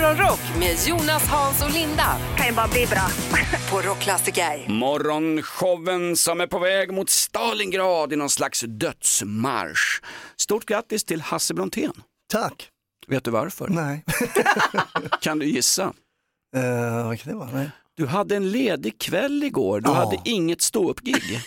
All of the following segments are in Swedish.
Morgonrock med Jonas, Hans och Linda kan ju bara bli bra. på Rockklassiker. Morgonshowen som är på väg mot Stalingrad i någon slags dödsmarsch. Stort grattis till Hasse Brontén. Tack. Vet du varför? Nej. Kan du gissa? uh, vad kan det vara? Nej. Du hade en ledig kväll igår, du Ja. hade inget ståuppgig.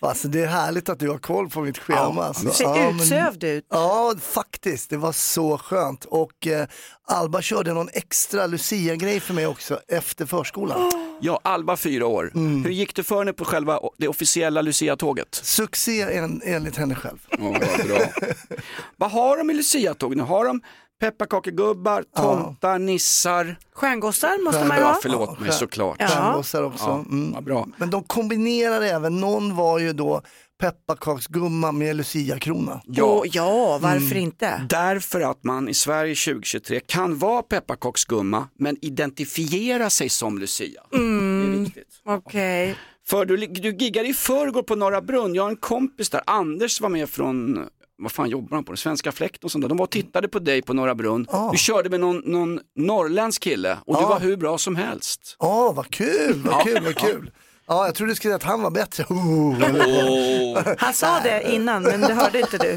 Alltså, det är härligt att du har koll på mitt schema. Ja, alltså. Du ser Ja, men- utsövd ut. Ja, faktiskt. Det var så skönt. Och eh, Alba körde någon extra Lucia-grej för mig också efter förskolan. Ja, Alba fyra år. Mm. Hur gick det för henne på själva det officiella Lucia-tåget? Succé en, enligt henne själv. Ja, vad bra. vad har de i Lucia-tåg nu? Har de pepparkakegubbar, tomtar, nissar? Stjärngossar måste man ju Ja, ha. förlåt mig Ja. såklart. Ja. Stjärngossar också. Ja, Mm. bra. Men de kombinerar även, någon var ju då pepparkaksgumma med Lucia-krona. Ja, ja, varför Mm. inte? Därför att man i Sverige 2023 kan vara pepparkaksgumma men identifiera sig som Lucia. Det är viktigt. Okej. För du, du giggade i förrgår på Norra Brunn, jag har en kompis där, Anders var med från, vad fan jobbar han på, Svenska Fläkt och sånt där. De var och tittade på dig på Norra Brunn. Ah. Du körde med någon, någon norrländsk kille och du Ah. var hur bra som helst. Åh, vad kul, vad kul, vad kul. Ja, jag trodde du skulle säga att han var bättre. Oh. Han sa det innan, men det hörde inte du.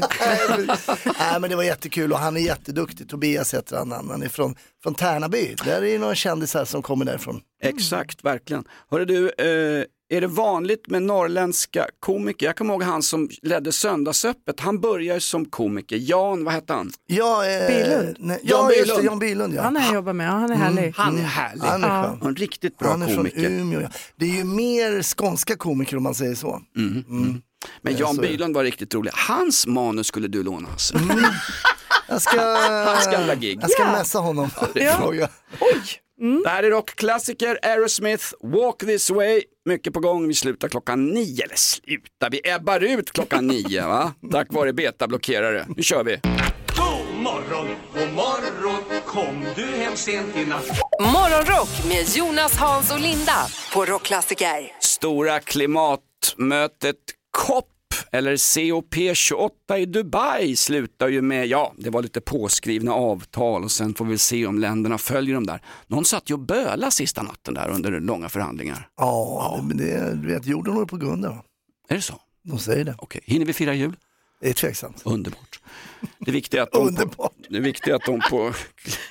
Nej, men det var jättekul och han är jätteduktig. Tobias heter han, han är från, från Tärnaby. Där är några kändisar som kommer därifrån. Exakt, verkligen. Hörru du, eh, är det vanligt med norrländska komiker? Jag kommer ihåg han som ledde Söndagsöppet, han började som komiker. Jan, vad hette han? Ja, eh, Bylund. Nej, Jan ja, just det. Jan Bylund. Ja. Han har jag jobbat med, ja, han är härlig. Han är härlig. Han är Ja. En riktigt bra Han är från komiker. Umeå. Ja. Det är ju mer skånska komiker om man säger så. Men Jan så. Bylund var riktigt rolig. Hans manus skulle du låna Hasse. Jag ska, Hans gamla gig. jag ska messa honom. Ja. Fråga. Det här är rockklassiker, Aerosmith, Walk This Way. Mycket på gång, vi slutar klockan nio, eller slutar, vi ebbar ut klockan nio va? Tack vare betablockerare. Nu kör vi. God morgon, god morgon, kom du hem sent i natt? Morgonrock med Jonas, Hans och Linda på Rockklassiker. Stora klimatmötet COP eller COP28 i Dubai slutar ju med, ja, det var lite påskrivna avtal och sen får vi se om länderna följer dem där. Någon satt ju och böla sista natten där under långa förhandlingar. Ja, det- men det, du vet, jorden håller på att gå under. Är det så? De säger det. Okej, hinner vi fira jul? Det är tveksamt. Underbart. Det viktiga är att de, på, det viktiga är att de på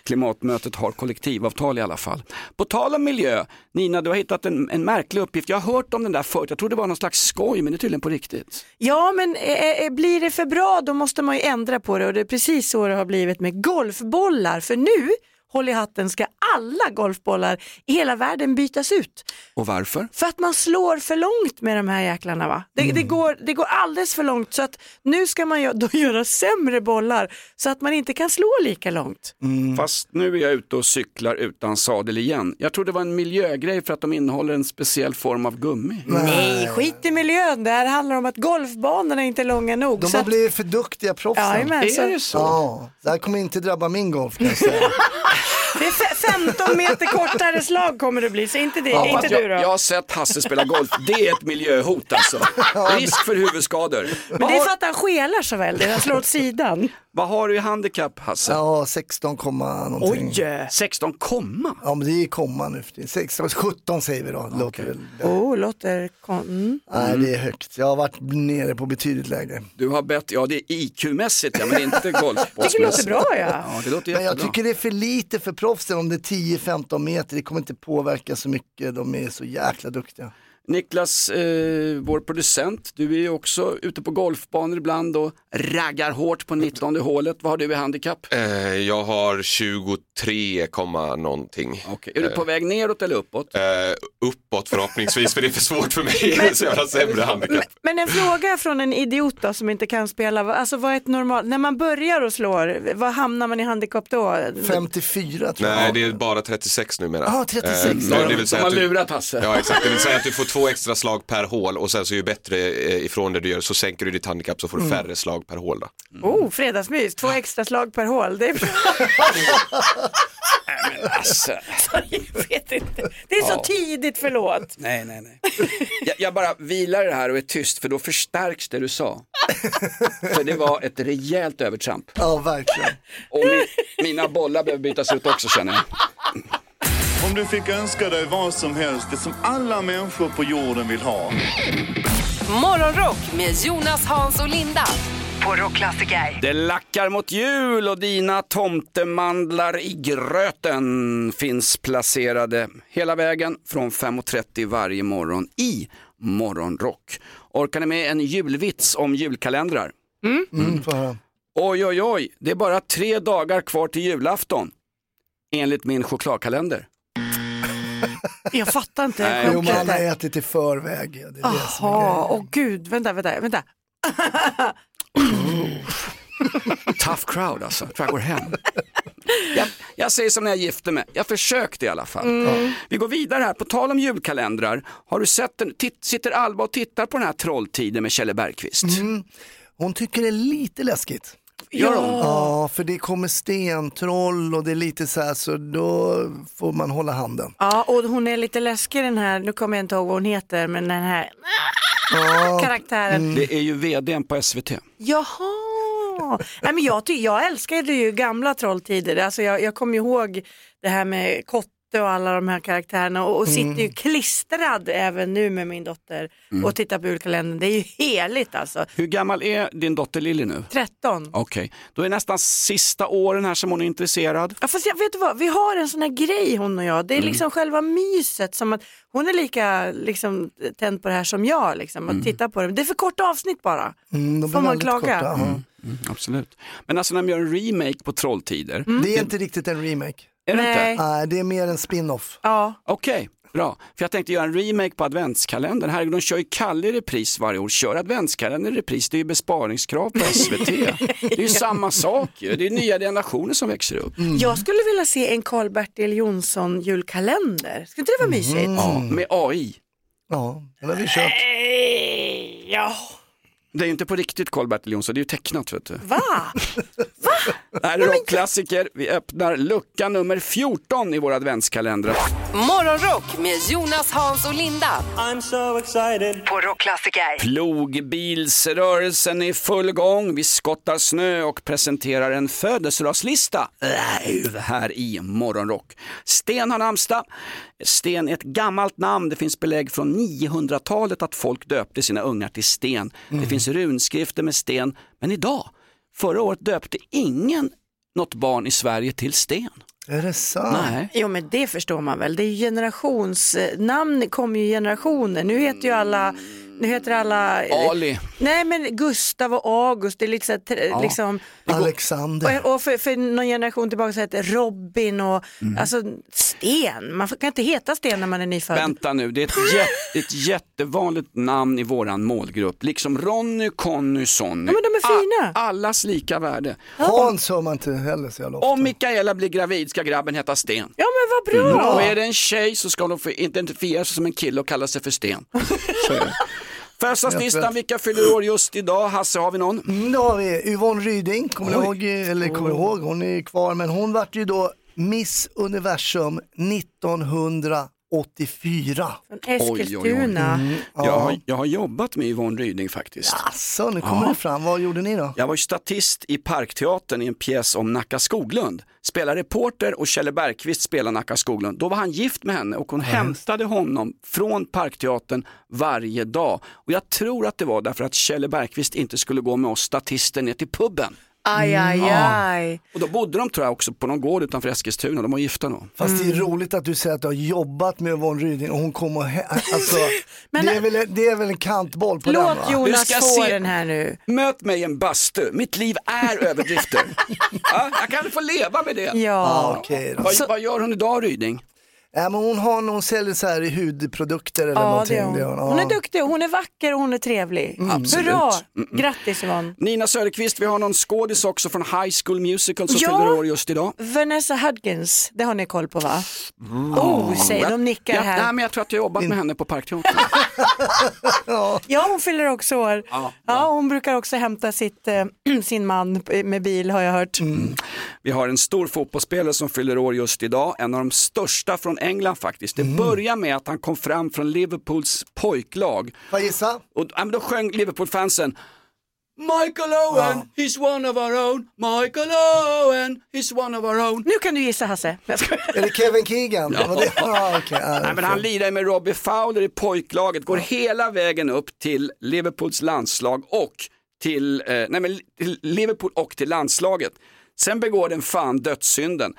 klimatmötet har kollektivavtal i alla fall. På tal om miljö, Nina du har hittat en, en märklig uppgift. Jag har hört om den där förut, jag tror det var någon slags skoj men det är tydligen på riktigt. Ja, men eh, eh, blir det för bra då måste man ju ändra på det och det är precis så det har blivit med golfbollar. För nu, håll i hatten, ska alla golfbollar i hela världen bytas ut. Och varför? För att man slår för långt med de här jäklarna va. Det, det, går, det går alldeles för långt så att nu ska man då göra sämre bollar så att man inte kan slå lika långt. Fast nu är jag ute och cyklar utan sadel igen. Jag tror det var en miljögrej för att de innehåller en speciell form av gummi. Nej, skit i miljön. Det här handlar om att golfbanorna inte är långa nog. De så har att, blivit för duktiga proffsen. Så- Är det så? Ja, det här kommer inte drabba min golf kan jag säga. det är fe- 15 meter kortare slag kommer det bli, så inte, det, Ja, inte du jag, då. jag har sett Hasse spela golf, det är ett miljöhot alltså. Risk för huvudskador. Men det är för att han skelar så väldigt, han slår åt sidan. Vad har du i handikapp Hasse? Ja, 16, komma någonting. Oj! 16 komma? Ja, men det är komma nu för tiden. 16, 17 säger vi då. Låter väl. Oh, låter kon... mm. Nej, det är högt. Jag har varit nere på betydligt lägre. Du har bett, ja det är IQ-mässigt ja, men inte Tycker det låter golfbollsmässigt. bra ja. Ja, det låter Men jag tycker det är för lite för proffsen om det är 10-15 meter. Det kommer inte påverka så mycket. De är så jäkla duktiga. Niklas, eh, vår producent, du är ju också ute på golfbanor ibland och raggar hårt på 19 hålet. Vad har du i handikapp? Eh, jag har 23, komma någonting. Okej, Är du på väg neråt eller uppåt? Eh, uppåt förhoppningsvis, för det är för svårt för mig. så jag har sämre handikapp. Men en fråga från en idiot då, som inte kan spela, alltså vad är ett normalt, när man börjar och slår, vad hamnar man i handikapp då? 54 tror jag. Nej, det är bara 36 numera. Ah, 36. Eh, De, det vill de säga har lurat Hasse. Ja, exakt. Det vill säga att du får två extra slag per hål och sen så ju bättre eh, ifrån det du gör så sänker du ditt handikapp så får du färre slag per hål. Då. Oh, fredagsmys, två extra slag per hål. Det är bra. Alltså, Jag vet inte. Det är så Ja. tidigt, förlåt. nej, nej, nej. Jag, jag bara vilar det här och är tyst för då förstärks det du sa. För det var ett rejält övertramp. Ja, verkligen. Och mi, mina bollar behöver bytas ut också känner jag. Om du fick önska dig vad som helst, det som alla människor på jorden vill ha. Morgonrock med Jonas, Hans och Linda på Rockklassiker. Det lackar mot jul och dina tomtemandlar i gröten finns placerade hela vägen från 5.30 varje morgon i Morgonrock. Orkar ni med en julvits om julkalendrar? Mm, får höra. Oj, oj, oj, det är bara tre dagar kvar till julafton. Enligt min chokladkalender. Jag fattar inte. Nej, Jo, men han har ätit i förväg. Det är det som är grejen. åh gud, vänta, vänta, vänta. Tough crowd alltså, jag tror jag går hem. Jag, jag säger som när jag gifte mig, jag försökte i alla fall. Ja. Vi går vidare här, på tal om julkalendrar, har du sett den, titt, sitter Alba och tittar på den här Trolltiden med Kjelle Bergqvist? Hon tycker det är lite läskigt. Gör hon? Ja, för det kommer stentroll och det är lite så här så då får man hålla handen. Ja, och hon är lite läskig den här, nu kommer jag inte ihåg vad hon heter, men den här Karaktären. Det är ju vdn på SVT. Jaha, Nej, men jag, jag älskade ju gamla Trolltider, alltså jag, jag kommer ihåg det här med Kotte och alla de här karaktärerna och, och sitter ju klistrad även nu med min dotter och tittar på julkalendern. Det är ju heligt alltså. Hur gammal är din dotter Lilly nu? 13. Okej, då är nästan sista åren här som hon är intresserad. Ja, fast jag, vet du vad, vi har en sån här grej hon och jag. Det är liksom själva myset som att hon är lika liksom, tänd på det här som jag. Liksom, att titta på det. det är för kort avsnitt bara. mm, Får man klaga? korta. Mm, absolut. Men alltså när de gör en remake på Trolltider, Det är inte riktigt en remake. Är det Nej. inte? Nej, det är mer en spin-off. Ja, Okej, bra. För jag tänkte göra en remake på adventskalendern. Herregud, de kör ju Kalle i repris varje år. Kör adventskalendern i repris, det är ju besparingskrav på SVT. Det är ju samma sak ju. Det är nya generationer som växer upp. jag skulle vilja se en Karl-Bertil Jonsson julkalender. Ska inte det vara mysigt? Ja, med AI. Ja, den har vi kört. Eh, Ja, Det är ju inte på riktigt Karl-Bertil Jonsson, det är ju tecknat vet du. va? Det här är rockklassiker. Vi öppnar lucka nummer 14 i våra adventskalendrar. Morgonrock med Jonas, Hans och Linda I'm so excited. på Rockklassiker. Plogbilsrörelsen är i full gång. Vi skottar snö och presenterar en födelsedagslista Live här i Morgonrock. Sten har namnsdag. Sten är ett gammalt namn. Det finns belägg från 900-talet att folk döpte sina ungar till Sten. Det finns runskrifter med Sten. Men idag, förra året döpte ingen något barn i Sverige till Sten. Är det sant? Nej. Jo men det förstår man väl. Det är ju generations... Namn kommer ju generationer. Nu heter ju alla... Nu heter alla... Ali. Nej men Gustav och August, det är lite så här, tr- liksom... Alexander. Och, och för, för någon generation tillbaka så hette Robin och alltså Sten. Man kan inte heta Sten när man är nyfödd. Vänta nu, det är ett, jätte, ett jättevanligt namn i våran målgrupp. Liksom Ronny, Conny, Sonny. Ja, men de är fina. A- allas lika värde. Hans hör man inte heller så jävla ofta. Om Mikaela blir gravid ska grabben heta Sten. Ja men vad bra. Och är det en tjej så ska hon identifiera sig som en kille och kalla sig för Sten. Det. Födelsedagslistan, vilka fyller år just idag? Hasse, har vi någon? Mm, då har vi Yvonne Ryding, kommer Oj. ihåg, eller kommer ihåg, hon är kvar, men hon vart ju då Miss Universum 1984. Från oj, oj. Eskilstuna. Jag, har, jag har jobbat med Yvonne Ryding faktiskt. Asså, nu kommer Ja. det fram, vad gjorde ni då? Jag var ju statist i Parkteatern i en pjäs om Nacka Skoglund. Spelar reporter och Kjelle Bergqvist spelar Nacka Skoglund. Då var han gift med henne och hon hämtade honom från Parkteatern varje dag. Och jag tror att det var därför att Kjelle Bergqvist inte skulle gå med oss statister ner till puben. Aj, aj, aj. Och då bodde de tror jag också på någon gård utanför Eskilstuna, de var gifta då. Fast det är Mm. roligt att du säger att du har jobbat med Yvonne Ryding och hon kommer he- alltså, Men- det, är väl, det är väl en kantboll på den Låt va? Jonas ska få se- den här nu. Möt mig i en bastu, mitt liv är överdrifter. ja, jag kan få leva med det. Ja, Ja. okej då. Vad, vad gör hon idag Ryding? Ja, men hon, har, hon säljer så här hudprodukter eller Ja, någonting. det är hon. Det gör hon är Ja. duktig, hon är vacker och hon är trevlig. Absolut. Hurra! Grattis Yvonne. Nina Söderqvist, vi har någon skådis också från High School Musical som Ja. fyller år just idag. Vanessa Hudgens, det har ni koll på va? Oh, säg de nickar Ja, här. nej, men jag tror att jag har jobbat med henne på Parkteatern. Ja, hon fyller också år. Ja, hon brukar också hämta sitt, eh, sin man med bil har jag hört. Vi har en stor fotbollsspelare som fyller år just idag, en av de största från England faktiskt. Mm. Det börjar med att han kom fram från Liverpools pojklag jag gissa? och ja, men då sjöng Liverpool-fansen Michael Owen, he's one of our own. Michael Owen, he's one of our own. Nu kan du gissa Hasse. Det Kevin Keegan? Ja. Det, ja, okej. Ja, Nej, men han lirar med Robbie Fowler i pojklaget, går hela vägen upp till Liverpools landslag och till, eh, nej, men till Liverpool och till landslaget. Sen begår den fan dödssynden.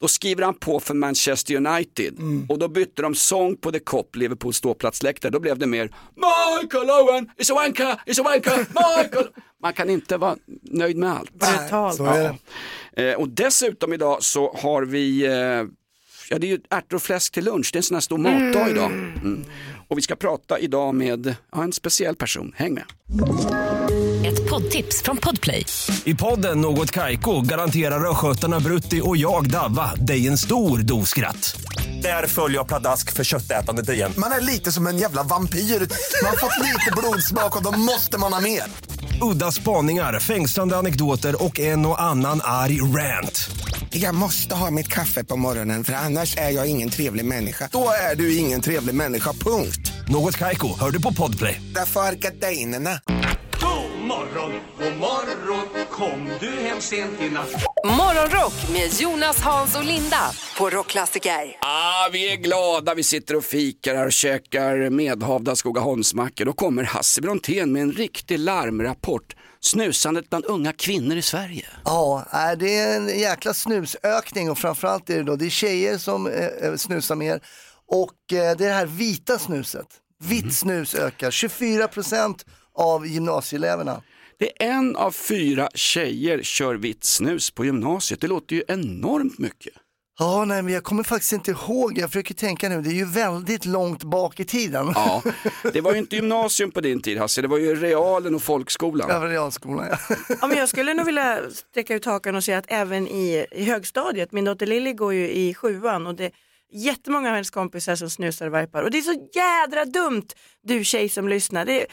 Då skriver han på för Manchester United och då bytte de sång på The Cop, Liverpools ståplatsläktare. Då blev det mer Michael Owen, is a wanker, is a wanker, Michael. Man kan inte vara nöjd med allt. Brutalt. Så är det. Eh, och dessutom idag så har vi, eh, ja det är ju ärtor och fläsk till lunch, det är en sån här stor matdag idag. Mm. Och vi ska prata idag med ja, en speciell person, häng med. Ett poddtips från Podplay. I podden Något Kaiko garanterar östgötarna Brutti och jag, Davva, dig en stor dos skratt. Där följer jag pladask för köttätandet igen. Man är lite som en jävla vampyr. Man har fått lite blodsmak och då måste man ha mer. Udda spaningar, fängslande anekdoter och en och annan arg rant. Jag måste ha mitt kaffe på morgonen för annars är jag ingen trevlig människa. Då är du ingen trevlig människa, punkt. Något Kaiko, hör du på Podplay. Därför är gardinerna. God morgon, god morgon Kom du hem sent i natt Morgonrock med Jonas, Hans och Linda på Rockklassiker. Ah, vi är glada, vi sitter och fikar här och käkar medhavda Skogaholmsmackor. Då kommer Hasse Brontén med en riktig larmrapport. Snusandet bland unga kvinnor i Sverige. Ja, nej, det är en jäkla snusökning och framförallt är det då det är tjejer som eh, snusar mer och eh, det är det här vita snuset. Vitt snus ökar, 24% av gymnasieeleverna. Det är en av fyra tjejer kör vitt snus på gymnasiet. Det låter ju enormt mycket. Ja, nej, men jag kommer faktiskt inte ihåg, jag försöker tänka nu, det är ju väldigt långt bak i tiden. Ja, det var ju inte gymnasium på din tid Hasse, det var ju realen och folkskolan. Över realskolan, ja. Ja, men jag skulle nog vilja sträcka ut hakan och säga att även i, i högstadiet, min dotter Lilly går ju i sjuan och det jättemånga av hennes kompisar som snusar och vajpar och det är så jädra dumt du tjej som lyssnar. Det är,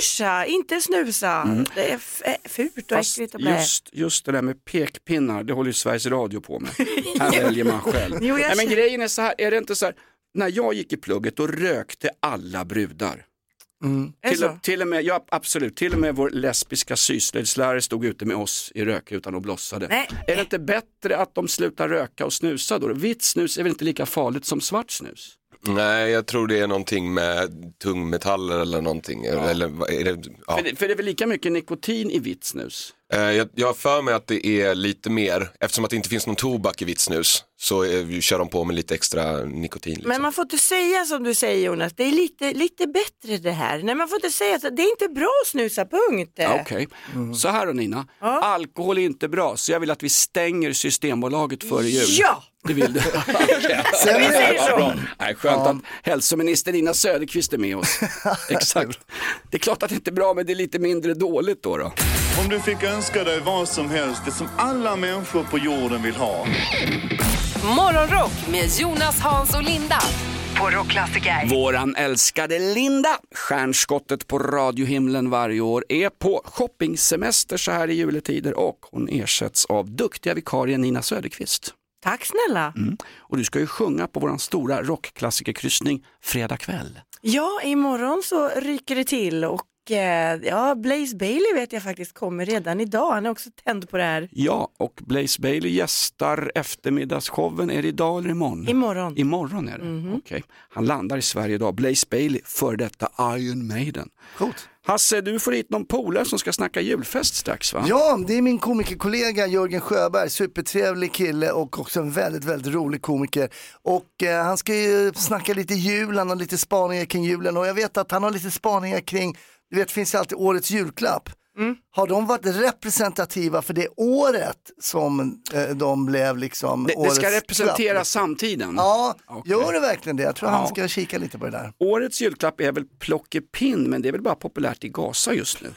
Uscha, inte snusa. Det är eh, fult och Mm. Fast äckligt och blä. just, just det där med pekpinnar, det håller ju Sveriges Radio på med. Här väljer man själv. Jo, jag Nej, men grejen är så här, är det inte så här, när jag gick i plugget då rökte alla brudar. Det Till, till och med, ja absolut, till och med vår lesbiska syslöjdslärare stod ute med oss i rökrutan och blossade. Nej. Är det inte bättre att de slutar röka och snusa då? Vitt snus är väl inte lika farligt som svart snus? Nej, jag tror det är någonting med tungmetaller eller någonting. Eller, vad är det, ja. För, det, för det är väl lika mycket nikotin i vitt snus? Eh, jag, jag har för mig att det är lite mer, eftersom att det inte finns någon tobak i vitt snus, så eh, kör de på med lite extra nikotin. Liksom. Men man får inte säga som du säger Jonas, det är lite, lite bättre det här. Nej, man får inte säga att det är inte bra att snusa, punkt. Ja, Okej, så här då Nina. Alkohol är inte bra så jag vill att vi stänger Systembolaget före jul. Ja! Det vill du? Sen Vi är säger det, så. Bra. Nej, skönt att hälsominister Nina Söderqvist är med oss. Exakt. Det är klart att det inte är bra men det är lite mindre dåligt då. då. Om du fick önska dig vad som helst, det som alla människor på jorden vill ha. Morgonrock med Jonas, Hans och Linda på Rockklassiker. Våran älskade Linda, stjärnskottet på radiohimlen varje år, är på shoppingsemester så här i juletider och hon ersätts av duktiga vikarien Nina Söderqvist. Tack snälla. Och du ska ju sjunga på våran stora rockklassikerkryssning fredag kväll. Ja, imorgon så ryker det till och ja, Blaze Bailey vet jag faktiskt kommer redan idag. Han är också tänd på det här. Ja, och Blaze Bailey gästar eftermiddagsshowen. Är det idag eller imorgon? Imorgon. Imorgon är det, okej. Han landar i Sverige idag. Blaze Bailey, före detta Iron Maiden. Coolt. Hasse, du får hit någon polare som ska snacka julfest strax va? Ja, det är min komikerkollega Jörgen Sjöberg, supertrevlig kille och också en väldigt, väldigt rolig komiker. Och eh, han ska ju snacka lite jul, han har lite spaningar kring julen och jag vet att han har lite spaningar kring, du vet det finns ju alltid årets julklapp. Har de varit representativa för det året som eh, de blev liksom Det, det ska representera klapp? samtiden. Ja, Okej. gör det verkligen det? Jag tror han Ja. ska kika lite på det där. Årets julklapp är väl plockepinn, men det är väl bara populärt i Gaza just nu.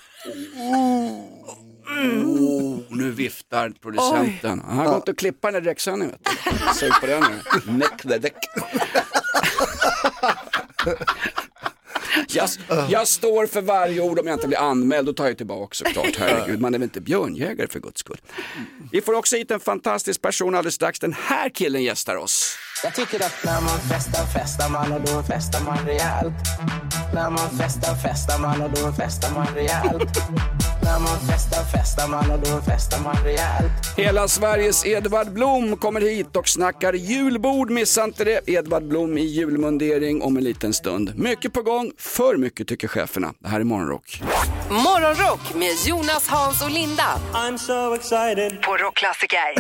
Oh, nu viftar producenten. Han har gått och klippa den där direktsändningen. Sug på den nu. Neck the deck. Jag, jag står för varje ord om jag inte blir anmäld, då tar jag tillbaka såklart. Herregud, man är väl inte björnjägare för guds skull. Vi får också hit en fantastisk person alldeles strax. Den här killen gästar oss. Jag tycker att när man festar festar man och då festar man rejält. När man festar festar man och då festar man rejält. När man festar festar man och då festar man rejält. Hela Sveriges Edvard Blom kommer hit och snackar julbord, missa inte det. Edvard Blom i julmundering om en liten stund. Mycket på gång, för mycket tycker cheferna. Det här är Morgonrock. Morgonrock med Jonas, Hans och Linda I'm so excited. på Rockklassiker.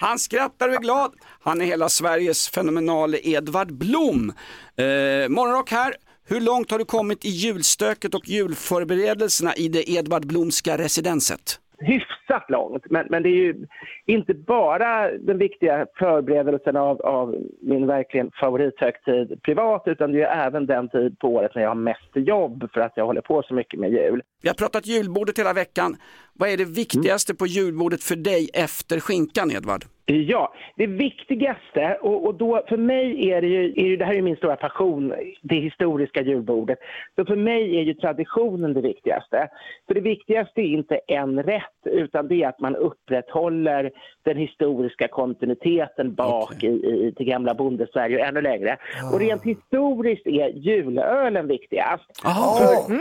Han skrattar och är glad. Han är hela Sveriges fenomenale Edvard Blom. Eh, Morgonrock här. Hur långt har du kommit i julstöket och julförberedelserna i det Edvard Blomska residenset? Hyfsat långt. Men, men det är ju inte bara den viktiga förberedelsen av, av min verkligen favorithögtid privat utan det är ju även den tid på året när jag har mest jobb för att jag håller på så mycket med jul. Vi har pratat julbordet hela veckan. Vad är det viktigaste på julbordet för dig efter skinkan, Edvard? Ja, det viktigaste, och, och då för mig är det ju, är ju, det här är ju min stora passion, det historiska julbordet. Så för mig är ju traditionen det viktigaste. För det viktigaste är inte en rätt, utan det är att man upprätthåller den historiska kontinuiteten bak i, i, till gamla bondesverige och ännu längre. Och rent historiskt är julölen viktigast. För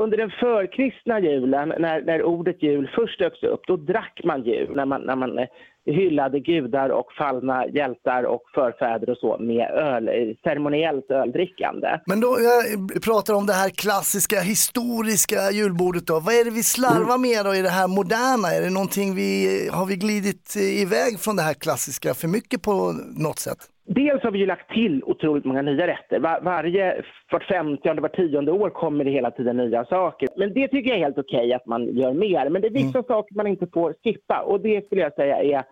under den förkristna julen, när, när ordet jul först dök upp, då drack man jul när man, när man eh, hyllade gudar och fallna hjältar och förfäder och så med öl, eh, ceremoniellt öldrickande. Men då, jag pratar om det här klassiska, historiska julbordet då. Vad är det vi slarvar med då i det här moderna? Är det någonting vi, har vi glidit iväg från det här klassiska för mycket på något sätt? Dels har vi ju lagt till otroligt många nya rätter. Var, varje, vart femtionde, var tionde år kommer det hela tiden nya saker. Men det tycker jag är helt okej att man gör mer. Men det är vissa saker man inte får skippa och det skulle jag säga är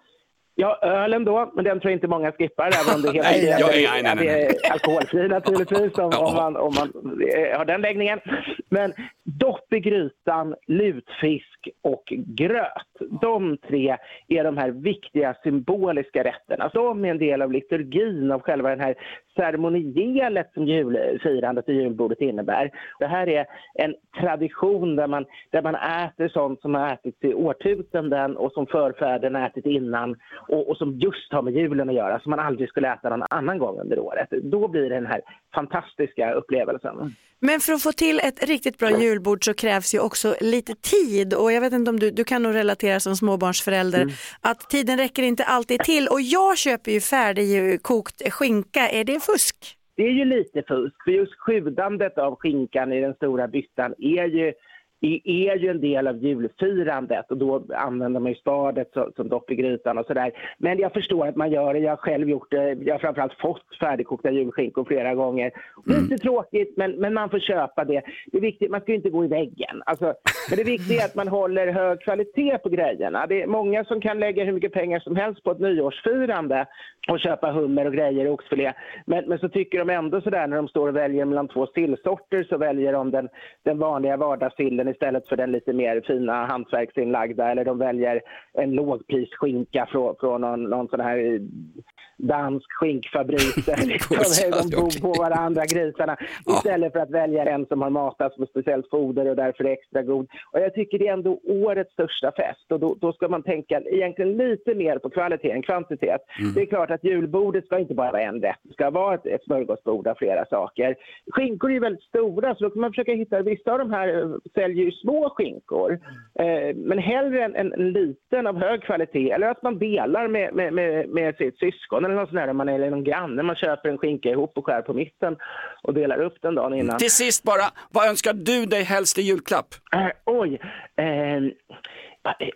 Ja, ölen då, men den tror jag inte många skippar, även om det hela Nej, tiden ja, nej, nej, nej, det är alkoholfri naturligtvis, om, om, man, om man eh, har den läggningen. Men dopp i grytan, lutfisk och gröt. De tre är de här viktiga symboliska rätterna. De är en del av liturgin, av själva den här ceremonielet som julfirandet och julbordet innebär. Det här är en tradition där man, där man äter sånt som har ätits i årtusenden och som förfäderna ätit innan och, och som just har med julen att göra, som man aldrig skulle äta någon annan gång under året. Då blir det den här fantastiska upplevelsen. Men för att få till ett riktigt bra julbord så krävs ju också lite tid. Och jag vet inte om du, du kan nog relatera som småbarnsförälder att tiden räcker inte alltid till. Och jag köper ju färdigkokt skinka, är det fusk? Det är ju lite fusk, för just sjudandet av skinkan i den stora byttan är ju i- är ju en del av julfirandet och då använder man ju spadet som, dopp i grytan och sådär. Men jag förstår att man gör det. Jag har själv gjort det. Jag har framförallt fått färdigkokta julskinkor flera gånger. Lite tråkigt, men, men man får köpa det. Det är viktigt, man ska ju inte gå i väggen. Alltså, men det viktiga är att man håller hög kvalitet på grejerna. Det är många som kan lägga hur mycket pengar som helst på ett nyårsfirande och köpa hummer och grejer och oxfilé. Men, men så tycker de ändå sådär när de står och väljer mellan två sillsorter så väljer de den, den vanliga vardagssillen istället för den lite mer fina hantverksinlagda. Eller de väljer en lågprisskinka från, från någon, någon sån här eh, dansk skinkfabrik där liksom, de bor på varandra grisarna istället för att välja en som har matats med speciellt foder och därför är extra god. Och jag tycker det är ändå årets största fest och då, då ska man tänka egentligen lite mer på kvalitet än kvantitet. Det är klart att julbordet ska inte bara vara en rätt, det ska vara ett, ett smörgåsbord av flera saker. Skinkor är ju väldigt stora så då kan man försöka hitta, vissa av de här eh, säljer ju små skinkor, eh, men hellre en, en, en liten av hög kvalitet eller att man delar med, med, med, med sitt syskon eller något sånt där, man är eller någon granne, man köper en skinka ihop och skär på mitten och delar upp den dagen innan. Till sist bara, vad önskar du dig helst i julklapp? Eh, oj. Eh,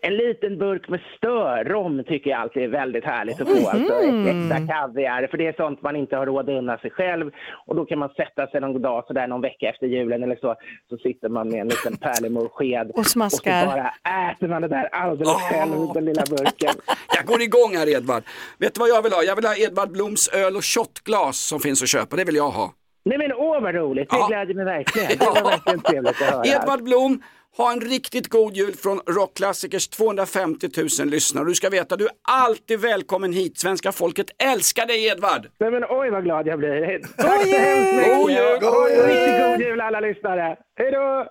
En liten burk med störrom tycker jag alltid är väldigt härligt att få. Alltså, ett extra kaviar, för det är sånt man inte har råd att unna sig själv. Och då kan man sätta sig någon dag, sådär någon vecka efter julen eller så, så sitter man med en liten pärlemorsked Och smaskar. och så bara äter man det där alldeles själv ur den lilla burken. Jag går igång här Edvard. Vet du vad jag vill ha? Jag vill ha Edvard Bloms öl och shotglas som finns att köpa. Det vill jag ha. Nej men åh vad roligt, det Ja. gläder mig verkligen. Det var verkligen trevligt att höra. Edvard Blom, ha en riktigt god jul från Rockklassikers 250 000 lyssnare. Du ska veta, du är alltid välkommen hit. Svenska folket älskar dig Edvard. Nej men oj vad glad jag blir. Tack så hemskt God mycket. jul! Och en riktigt god jul alla lyssnare. Hej då!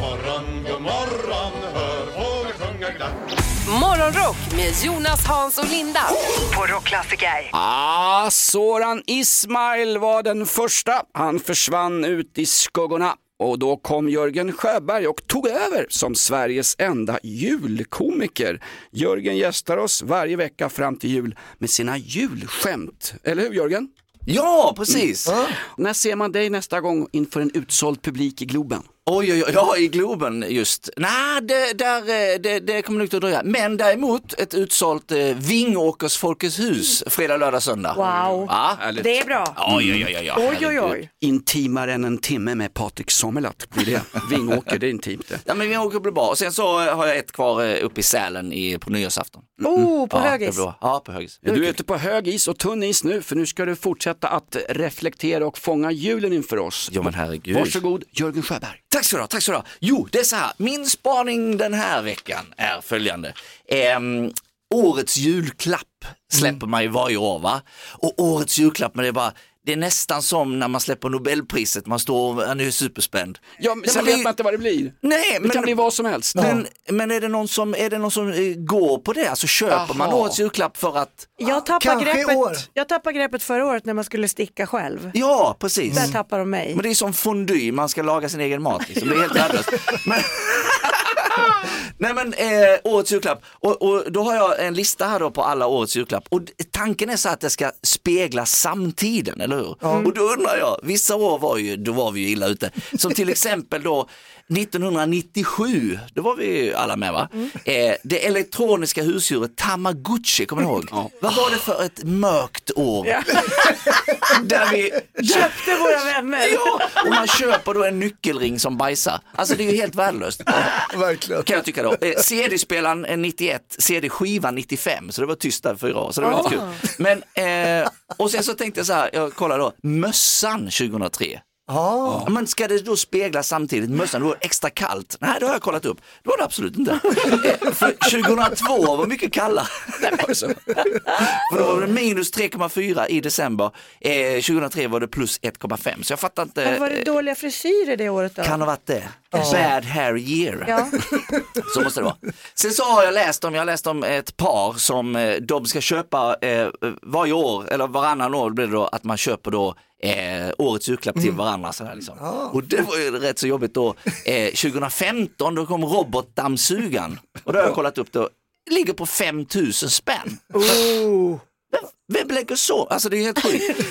morgon, god morgon, hör fåglar sjunga glatt. Morgonrock med Jonas, Hans och Linda på Rockklassiker. Ah, Soran Ismail var den första. Han försvann ut i skuggorna. Och då kom Jörgen Sjöberg och tog över som Sveriges enda julkomiker. Jörgen gästar oss varje vecka fram till jul med sina julskämt. Eller hur Jörgen? Ja, precis. När ser man dig nästa gång inför en utsåld publik i Globen? Oj, oj, oj, ja i Globen just. Nej, det, där, eh, det, det kommer nog inte att dröja. Men däremot ett utsålt eh, Vingåkers Folkets hus fredag, lördag, söndag. Wow. Ja. Det är bra. Ja, ja. Oj, oj, herregud. oj. Intimare än en timme med Patrik Sommerlath blir det. Vingåker, det är intimt det. Ja, men Vingåker blir bra. Och sen så eh, har jag ett kvar eh, uppe i Sälen i, på nyårsafton. Oh, på ja, blir bra. Ja, på högis. Du är ute på hög is och tunn is nu för nu ska du fortsätta att reflektera och fånga julen inför oss. Ja, men herregud. Varsågod Jörgen Sjöberg. Tack ska du ha, tack ska du ha. Jo, det är så här, min spaning den här veckan är följande. Ehm, årets julklapp släpper man ju varje år va? Och årets julklapp, men det är bara, det är nästan som när man släpper Nobelpriset, man står och man är superspänd. Ja, men sen men det- vet man inte vad det blir. Nej, Det men, kan bli vad som helst. men, men är det någon som, är det någon som eh, går på det? Alltså köper man Jaha. årets julklapp för att, Jag tappade år. greppet, jag tappade greppet förra året när man skulle sticka själv. ja precis. Där tappade de mig. Men det är som fondue, man ska laga sin egen mat. Liksom. Det är helt värdelöst. Men... Nej men eh, årets julklapp. Och, och då har jag en lista här då på alla årets julklapp. Och tanken är så att det ska spegla samtiden, eller hur? Och då undrar jag, vissa år var ju, då var vi ju illa ute. Som till exempel då 1997, då var vi ju alla med va? Eh, det elektroniska husdjuret Tamagotchi, kommer ni ihåg? Vad var det för ett mörkt år? Där vi Köpte våra vänner. Ja, och man köper då en nyckelring som bajsar. Alltså det är ju helt värdelöst. Verkligen. Kan jag tycka då. Eh, CD-spelaren är 91, CD-skivan 95, så det var tyst där fyra år. Så det var lite kul. Men, eh, och sen så tänkte jag så här, jag kollar då, mössan 2003. Ja. Ja, Men ska det då spegla samtidigt mössan, då är det extra kallt? Nej, det har jag kollat upp. Det var det absolut inte. Eh, För 2002 var mycket kallare. För då var det minus 3,4 i december. Eh, 2003 var det plus 1,5. Så jag fattar inte. Men var det eh, dåliga frisyrer det året då? Kan ha varit det. Bad hair year. Ja. Så måste det vara. Sen så har jag läst om, jag har läst om ett par som eh, de ska köpa eh, varje år, eller varannan år blir det då att man köper då eh, årets julklapp till varandra. Sådär liksom. Och det var ju rätt så jobbigt då. Eh, 2015 då kom robotdammsugaren och då har jag kollat upp då, ligger på 5000 spänn. Oh. Vem lägger så? Alltså det är helt sjukt.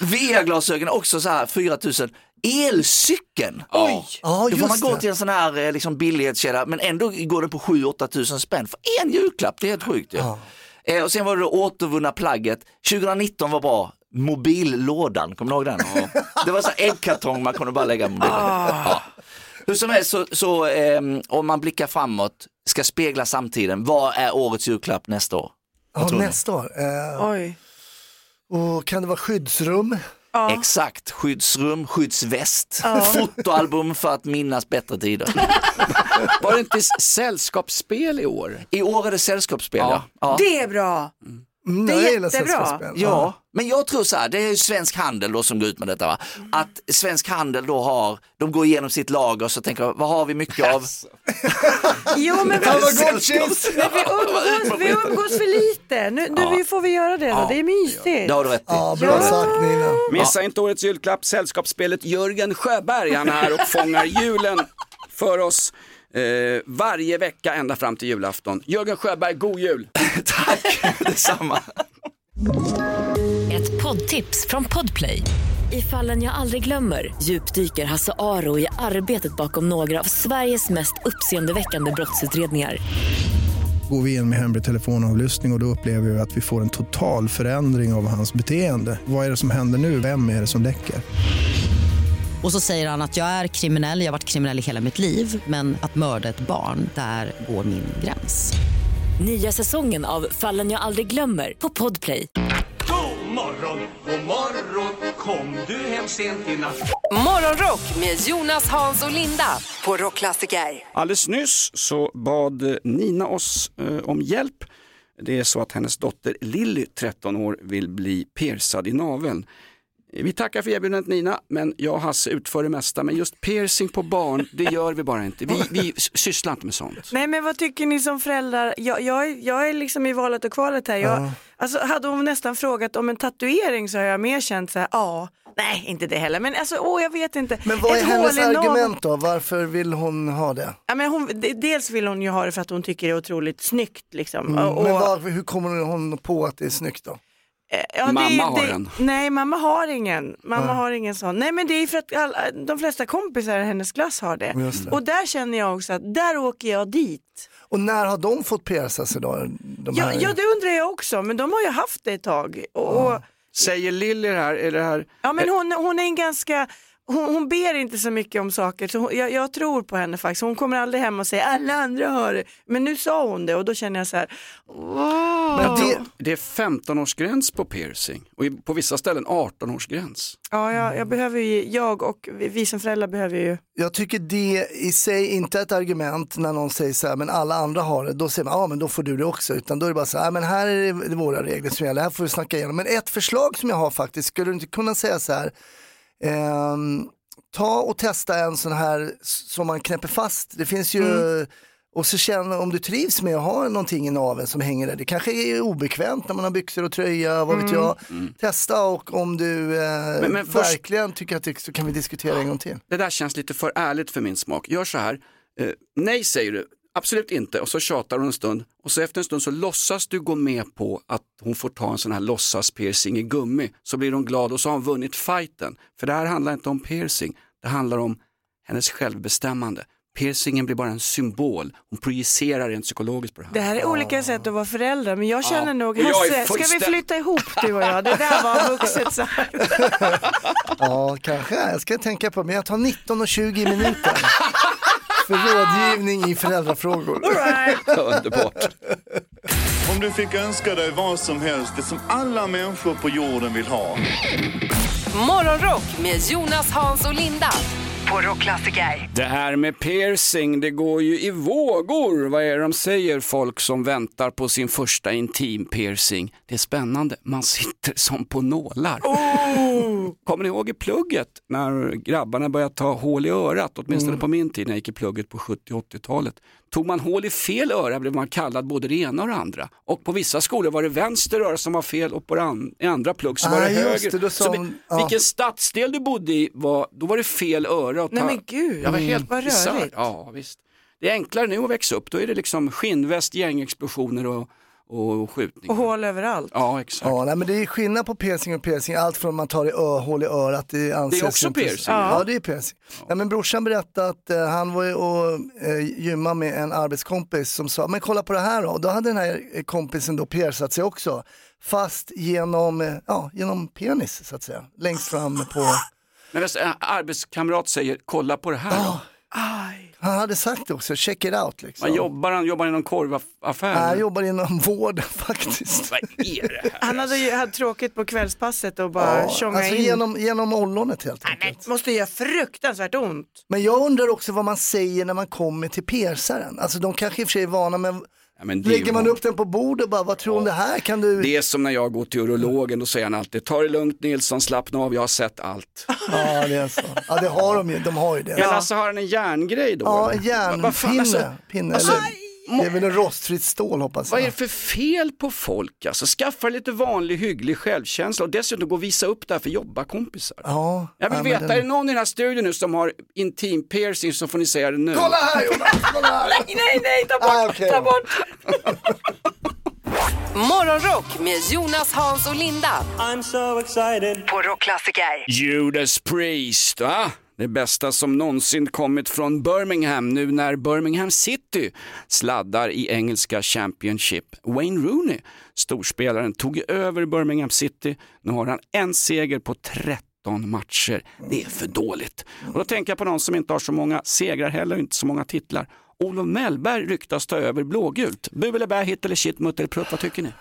VR-glasögon också så här 4000. Elcykeln. Oj. Ja, Då får man gå det. till en sån här eh, liksom, billighetskedja men ändå går det på 7-8 tusen spänn för en julklapp. Det är helt sjukt. Ja. Eh, och sen var det det återvunna plagget. 2019 var bra. Mobillådan, kommer du ihåg den? Det var så här äggkartong man kunde bara lägga mobilen. Ja. Hur som helst så, så ehm, om man blickar framåt, ska spegla samtiden. Vad är årets julklapp nästa år? Ja, nästa år. Eh, Oj. och kan det vara skyddsrum? Ja. Exakt, skyddsrum, skyddsväst, fotoalbum för att minnas bättre tider. Var det inte sällskapsspel i år? I år är det sällskapsspel ja. ja. Det är bra. Mm, Det är jättebra. Ja, men jag tror så här, det är ju Svensk Handel då som går ut med detta va. Att Svensk Handel då har, de går igenom sitt lager och så tänker vad har vi mycket av? Jo men vi, men vi, umgås, vi umgås för lite. Nu, nu får vi göra det då. Det är mysigt. Det har du rätt i. Ja, bra sagt Nina. Missa inte årets julklapp, sällskapsspelet Jörgen Sjöberg. Han är här och fångar julen för oss eh, varje vecka ända fram till julafton. Jörgen Sjöberg, god jul! Tack, detsamma. Ett poddtips från Podplay. I fallen jag aldrig glömmer djupdyker Hasse Aro i arbetet bakom några av Sveriges mest uppseendeväckande brottsutredningar. Går vi in med hemlig telefonavlyssning och, och då upplever vi att vi får en total förändring av hans beteende. Vad är det som händer nu? Vem är det som läcker? Och så säger han att jag är kriminell, jag har varit kriminell i hela mitt liv men att mörda ett barn, där går min gräns. Nya säsongen av Fallen jag aldrig glömmer på Podplay. God morgon, god morgon Kom du hem sent i natt Morgonrock med Jonas, Hans och Linda på Rockklassiker. Alldeles nyss så bad Nina oss eh, om hjälp. Det är så att hennes dotter Lilly, 13 år, vill bli piercad i naveln. Vi tackar för erbjudandet Nina, men jag och Hasse utför det mesta. Men just piercing på barn, det gör vi bara inte. Vi, vi sysslar inte med sånt. Nej men vad tycker ni som föräldrar? Jag, jag, är- jag är liksom i valet och kvalet här. Jag, Ja. alltså, hade hon nästan frågat om en tatuering så har jag mer känt så här, ja, nej inte det heller. Men alltså, åh jag vet inte. Men vad är Ett hennes argument då? Varför vill hon ha det? Ja, men hon, de- dels vill hon ju ha det för att hon tycker det är otroligt snyggt. Liksom. Mm, Och- men och- varför, hur kommer hon på att det är snyggt då? Ja, Mamma det, har det, en. Nej, mamma har ingen. Mamma Ja. har ingen sån. Nej, men det är för att alla, de flesta kompisar i hennes klass har det. Det. Och där känner jag också att där åker jag dit. Och när har de fått pierca sig då? De Ja, här- ja, det undrar jag också, men de har ju haft det ett tag. Och, och, Säger Lilly det här, är det här ja, men hon, hon är en ganska, hon, hon ber inte så mycket om saker, så hon, jag, jag tror på henne faktiskt. Hon kommer aldrig hem och säger alla andra har det. Men nu sa hon det och då känner jag så här, wow. Men det, det är 15-årsgräns på piercing och på vissa ställen 18-årsgräns. Ja, jag, jag behöver ju, jag och vi, vi som föräldrar behöver ju Jag tycker det i sig inte är ett argument när någon säger så här, men alla andra har det. Då säger man, ja men då får du det också. Utan då är det bara så här, "Ja, men här är det våra regler som gäller, här får vi snacka igenom. Men ett förslag som jag har faktiskt, skulle du inte kunna säga så här, ehm, ta och testa en sån här som man knäpper fast. Det finns ju, och så känna om du trivs med att ha någonting i naveln som hänger där. Det kanske är obekvämt när man har byxor och tröja, vad vet Mm. jag. Testa och om du eh, Men- men först- verkligen tycker att det så kan vi diskutera en gång till. Det där känns lite för ärligt för min smak. Gör så här, eh, nej säger du, absolut inte och så tjatar hon en stund och så efter en stund så låtsas du gå med på att hon får ta en sån här låtsas piercing i gummi så blir hon glad och så har hon vunnit fighten. För det här handlar inte om piercing, det handlar om hennes självbestämmande. Piercingen blir bara en symbol, hon projicerar rent psykologiskt på det här. Det här är olika sätt att vara förälder men jag känner Ja, nog, Hasse, ska vi flytta ihop du och jag? Det där var vuxet sagt. Ja, kanske. Jag ska tänka på Men jag tar 19 och 20 minuter för rådgivning i föräldrafrågor. Underbart. Om du fick önska dig vad som helst, det som alla människor på jorden vill ha. Morgonrock med Jonas, Hans och Linda på Rockklassiker. Det här med piercing, det går ju i vågor. Vad är det de säger, folk som väntar på sin första intim piercing? Det är spännande, man sitter som på nålar. Kommer ni ihåg i plugget när grabbarna började ta hål i örat, åtminstone på min tid när jag gick i plugget på 70 80-talet. Tog man hål i fel öra blev man kallad både det ena och det andra. Och på vissa skolor var det vänster öra som var fel och på an- i andra plugg så var det Ah, höger. det, hon- vi- ja. Vilken stadsdel du bodde i, var, då var det fel öra. Nej men gud, jag var helt vad rörigt. Ja, visst. Det är enklare nu att växa upp. Då är det liksom skinnväst, gängexplosioner och, och skjutningar. Och hål överallt. Ja, exakt. Ja, nej, men det är skillnad på piercing och piercing. Allt från man tar i ö, hål i örat. Det, anses Det är också inte- piercing. Ja. ja, det är piercing. Ja. men brorsan berättade att eh, han var och eh, gymma med en arbetskompis som sa, men kolla på det här då. Då hade den här eh, kompisen då piercat sig också. Fast genom, eh, ja, genom penis så att säga. Längst fram på, När en arbetskamrat säger kolla på det här då. Han hade sagt det också, check it out liksom. Man jobbar, han jobbar i någon korvaffär. Nej, jag jobbar inom vård faktiskt. Vad är det här? Han hade ju haft tråkigt på kvällspasset och bara Ja, tjonga alltså in. genom, genom ollonet helt enkelt. Det måste göra fruktansvärt ont. Men jag undrar också vad man säger när man kommer till persaren. Alltså de kanske i och för sig är vana men, Ja, lägger man upp den på bordet bara vad tror du om det här? Kan du? Det är som när jag går till urologen, då säger han alltid ta det lugnt Nilsson, slappna av, jag har sett allt. Ja det är så. Ja det har de ju, de har ju det. Men alltså har han en järngrej då? Ja, en fan, järnpinne. alltså, pinne, alltså, eller, det är väl en rostfritt stål hoppas Vad är jag. det för fel på folk? Alltså, skaffa lite vanlig hygglig självkänsla och dessutom gå och visa upp det här för jobbarkompisar. Ja, Jag vill ja, veta, den- är det någon i den här studion nu som har intim piercing så får ni säga det nu. Kolla här Jonas, kolla här! Nej, nej, nej, ta bort, Ah, okej. ta bort. Morgonrock med Jonas, Hans och Linda. I'm so excited. På Rockklassiker. Judas Priest, va? Det bästa som någonsin kommit från Birmingham nu när Birmingham City sladdar i engelska Championship. Wayne Rooney, storspelaren, tog över Birmingham City. Nu har han en seger på 13 matcher. Det är för dåligt. Och då tänker jag på någon som inte har så många segrar heller, inte så många titlar. Olof Mellberg ryktas ta över blågult. Bu eller bä, hit eller shit, mutt eller prutt, vad tycker ni?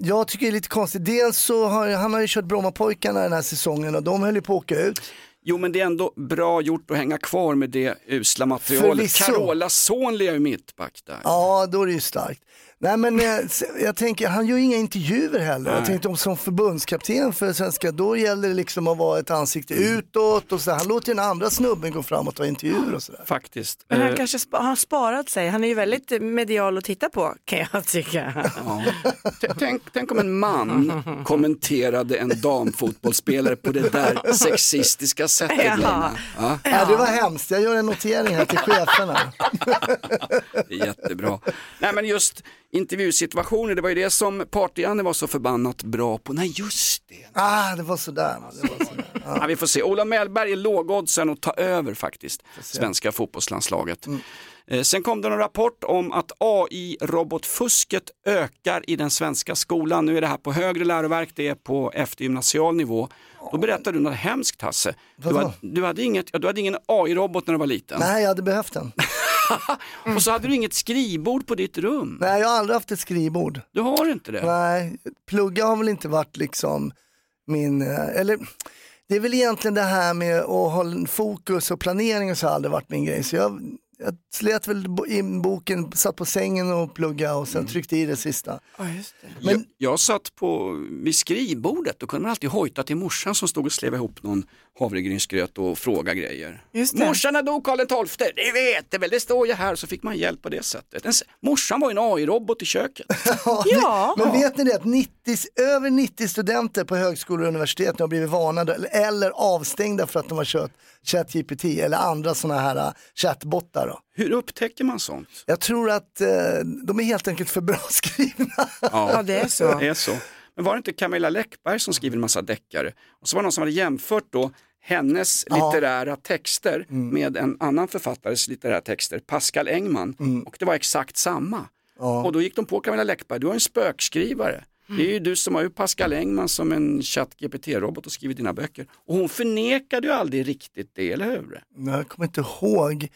Jag tycker det är lite konstigt. Dels så har han har ju kört Brommapojkarna den här säsongen och de höll ju på att åka ut. Jo men det är ändå bra gjort att hänga kvar med det usla materialet. Förvisso. Carola Sonli är ju mittback där. Ja, då är det ju starkt. Nej men jag tänker, han gör ju inga intervjuer heller. Jag Nej. tänkte om som förbundskapten för svenska, då gäller det liksom att vara ett ansikte utåt och så. Han låter ju den andra snubben gå fram och ta intervjuer och sådär. Faktiskt. Men han Eh, kanske spa- har sparat sig. Han är ju väldigt medial att titta på kan jag tycka. T- Tänk, tänk om en man kommenterade en damfotbollsspelare på det där sexistiska sättet. Lena. Ja, Ja. det var hemskt, jag gör en notering här till cheferna. jättebra. Nej men just intervjusituationer, det var ju det som Party-Janne var så förbannat bra på. Nej just det. Ah, det var sådär. Det var sådär. Ja, vi får se. Ola Mellberg är lågoddsaren att ta över faktiskt svenska fotbollslandslaget. Eh, Sen kom det en rapport om att AI-robotfusket ökar i den svenska skolan. Nu är det här på högre läroverk, det är på eftergymnasial nivå. Då berättar du något hemskt Hasse. Du hade, du, hade inget, du hade ingen AI-robot när du var liten. Nej, jag hade behövt den. Och så hade du inget skrivbord på ditt rum. Nej, jag har aldrig haft ett skrivbord. Du har inte det? Nej, plugga har väl inte varit liksom min, eh, eller det är väl egentligen det här med att hålla fokus och planering och så har aldrig varit min grej. Så jag, jag slet väl in boken, satt på sängen och plugga och sen tryckte i det sista. jag, jag satt på, vid skrivbordet, då kunde man alltid hojta till morsan som stod och slev ihop någon havregrynsgröt och fråga grejer. Just det. Morsan när dog Karl XII? Det vet det väl, det står ju här. Så fick man hjälp på det sättet. En, morsan var ju en AI-robot i köket. Ja. Men vet ni det att 90, över 90 studenter på högskolor och universitet har blivit varnade eller, eller avstängda för att de har kört ChatGPT eller andra sådana här uh, chattbottar. Då. Hur upptäcker man sånt? Jag tror att eh, de är helt enkelt för bra skrivna. Ja, det är så. Det är så. Men var det inte Camilla Läckberg som skriver en massa deckare? Och så var det någon som hade jämfört då hennes Ja. litterära texter med en annan författares litterära texter, Pascal Engman. Och det var exakt samma. Och då gick de på Camilla Läckberg, du har en spökskrivare. Det är ju du som har ju Pascal Engman som en ChatGPT-robot och skrivit dina böcker. Och hon förnekade ju aldrig riktigt det, eller hur? Jag kommer inte ihåg.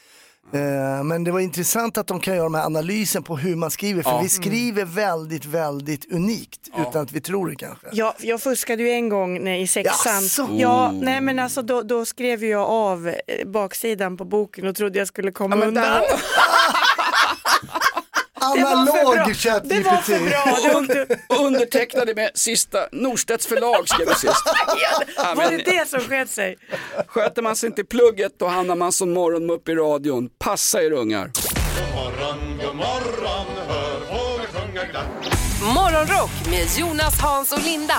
Eh, Men det var intressant att de kan göra de här analysen på hur man skriver. För Ja. vi skriver väldigt, väldigt unikt utan att vi tror det kanske. Ja, jag fuskade ju en gång när, i sexan. Jaså? Ja, Oh. nej men alltså då, då skrev jag av eh, baksidan på boken och trodde jag skulle komma men undan. där- Det var för bra. Analog Det var ChatGPT. för bra. Var inte- Och undertecknade med sista Norstedts förlag skrev du sist. Ja, Var det det som sket sig? Sköter man sig inte i plugget då hamnar man som morgonmupp i radion. Passa er ungar. God morgon, god morgon, hör fåglar sjunga glatt. Morgonrock med Jonas, Hans och Linda.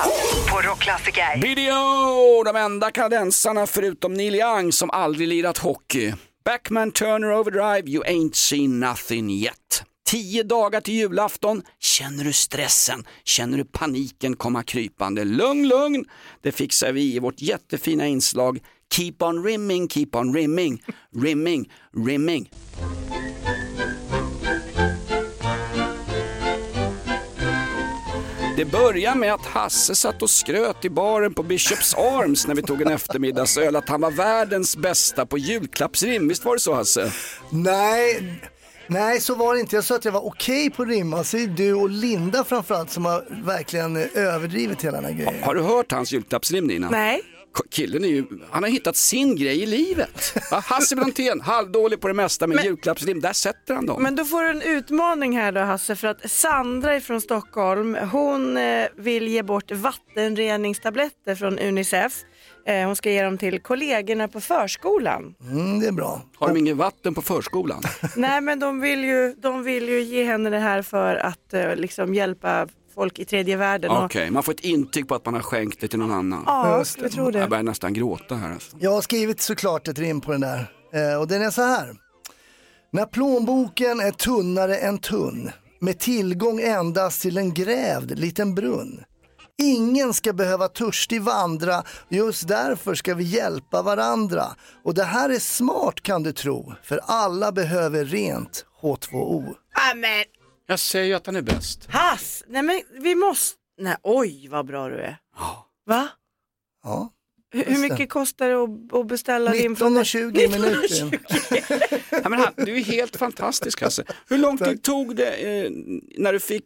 På Rockklassiker. BDO, de enda kanadensarna förutom Neil Young som aldrig lirat hockey. Backman Turner Overdrive, you ain't seen nothing yet. Tio dagar till julafton, känner du stressen? Känner du paniken komma krypande? Lugn, lugn, det fixar vi i vårt jättefina inslag Keep on rimming, keep on rimming, rimming, rimming. Det börjar med att Hasse satt och skröt i baren på Bishops Arms när vi tog en eftermiddagsöl att han var världens bästa på julklappsrim. Visst var det så Hasse? Nej, nej, så var det inte. Jag sa att jag var okej på att rimma. Så är det du och Linda framförallt som har verkligen eh, överdrivit hela den här grejen. Har du hört hans julklappsrim Nina? Nej. Killen är ju, han har hittat sin grej i livet. Hasse Brontén, halvdålig på det mesta med julklappsrim, där sätter han dem. Men då får du en utmaning här då Hasse för att Sandra från Stockholm hon eh, vill ge bort vattenreningstabletter från Unicef. Eh, hon ska ge dem till kollegorna på förskolan. Mm, det är bra. Har de inget vatten på förskolan? Nej men de vill, ju, de vill ju ge henne det här för att eh, liksom hjälpa folk i tredje världen. och- Okej, man får ett intyg på att man har skänkt det till någon annan. Ja, jag tror det. Jag börjar nästan gråta här. Alltså. Jag har skrivit såklart ett rim på den där. Eh, och den är så här. När plånboken är tunnare än tunn med tillgång endast till en grävd liten brunn. Ingen ska behöva törstig vandra, just därför ska vi hjälpa varandra. Och det här är smart kan du tro, för alla behöver rent H2O. Amen. Jag säger ju att han är bäst. Hass, nej men vi måste, nej oj vad bra du är. Va? Ja. Hur, hur mycket kostar det att, att beställa din 19,20 minuten. Ja, men han, du är helt fantastisk Hasse. Hur lång tid tog det eh, när du fick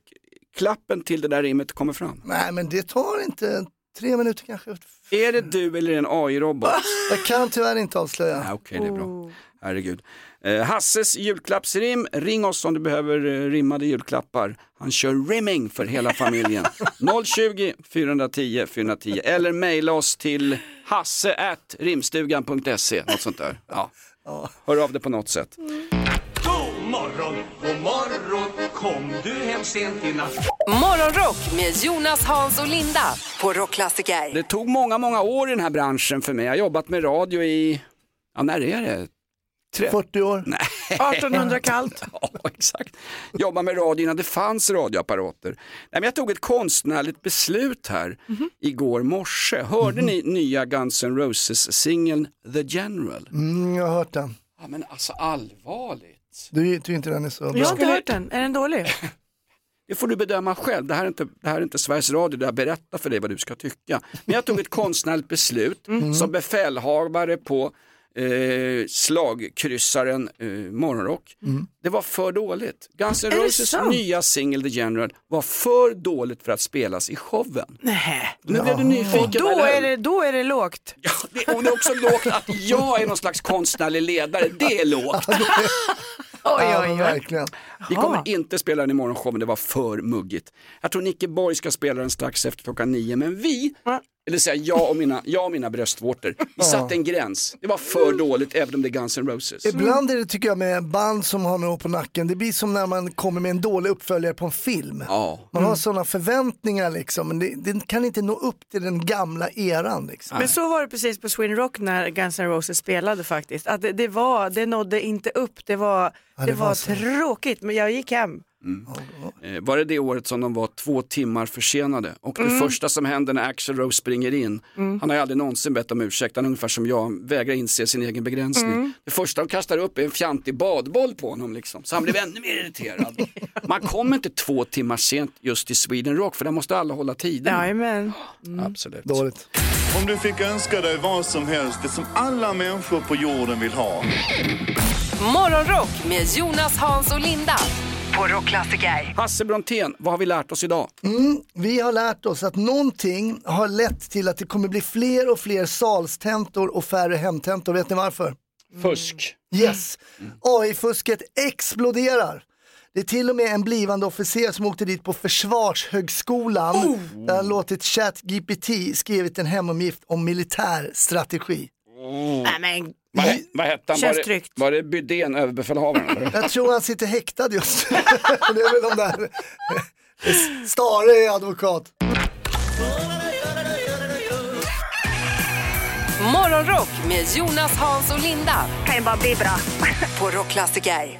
klappen till det där rimmet kommer fram? Nej men det tar inte tre minuter kanske. Är det du eller en AI-robot? Jag kan tyvärr inte avslöja. Nej, Okej, det är bra. Herregud. Eh, Hasses julklappsrim, ring oss om du behöver eh, rimmade julklappar. Han kör rimming för hela familjen. 020 410 410 eller mejla oss till hasse at rimstugan.se, något sånt där. Ja. Hör av dig på något sätt. God morgon, god morgon Kom du hem sent i natt Morgonrock med Jonas, Hans och Linda på Rockklassiker. Det tog många, många år i den här branschen för mig. Jag har jobbat med radio i, ja när är det? Tre- 40 år. Nej. 1800 kallt. Ja, exakt. Jobba med radio innan det fanns radioapparater. Nej, men jag tog ett konstnärligt beslut här igår morse. Hörde ni nya Guns N' Roses-singeln The General? Mm, jag har hört den. Ja, men alltså allvarligt. Du tycker inte den är så bra? Jag har inte hört den, är den dålig? Det får du bedöma själv. Det här, är inte, det här är inte Sveriges Radio där jag berättar för dig vad du ska tycka. Men jag tog ett konstnärligt beslut Mm. som befälhavare på eh, slagkryssaren eh, Morgonrock. Det var för dåligt. Guns N' Roses nya singel The General var för dåligt för att spelas i showen. Nej. Nu blev du nyfiken. Och då är, det, då är det lågt. Det, och det är också lågt att jag är någon slags konstnärlig ledare. Det är lågt. Oj, Ja, oj, oj. verkligen. Vi kommer inte spela den i morgonshowen, det var för muggigt. Jag tror Nicke Borg ska spela den strax efter klockan nio, men vi, eller säga jag och mina, jag och mina bröstvårtor, vi satte en gräns. Det var för dåligt även om det är Guns N' Roses. Ibland är det tycker jag med band som har något på nacken, det blir som när man kommer med en dålig uppföljare på en film. Ja. Man har sådana förväntningar liksom, men det, det kan inte nå upp till den gamla eran. Liksom. Men så var det precis på Sweden Rock när Guns N' Roses spelade faktiskt. Att det, det, var, det nådde inte upp, det var, det det var, var tråkigt. Men jag gick hem. Eh, Var det det året som de var två timmar försenade? Och det första som händer när Axl Rose springer in, han har ju aldrig någonsin bett om ursäkt, han är ungefär som jag, vägrar inse sin egen begränsning. Det första de kastar upp är en fjantig badboll på honom liksom, så han blev ännu mer irriterad. Man kommer inte två timmar sent just till Sweden Rock, för där måste alla hålla tiden. Jajamän. Absolut. Dåligt. Om du fick önska dig vad som helst, det som alla människor på jorden vill ha. Morgonrock med Jonas, Hans och Linda på Rockklassiker. Hasse Brontén, vad har vi lärt oss idag? Mm, vi har lärt oss att någonting har lett till att det kommer bli fler och fler salstentor och färre hemtentor. Vet ni varför? Fusk. Yes, AI-fusket exploderar. Det är till och med en blivande officer som åkte dit på Försvarshögskolan där han låtit ChatGPT skrivit en hemuppgift om militär strategi. Nej, men, Vad, he- vad hette han? Var det, tryggt. var det Bydén, överbefälhavaren? Jag tror han sitter häktad just nu. Det är väl de där. Stare är advokat. Morgonrock med Jonas, Hans och Linda Kan ju bara bli bra. på Rockklassiker.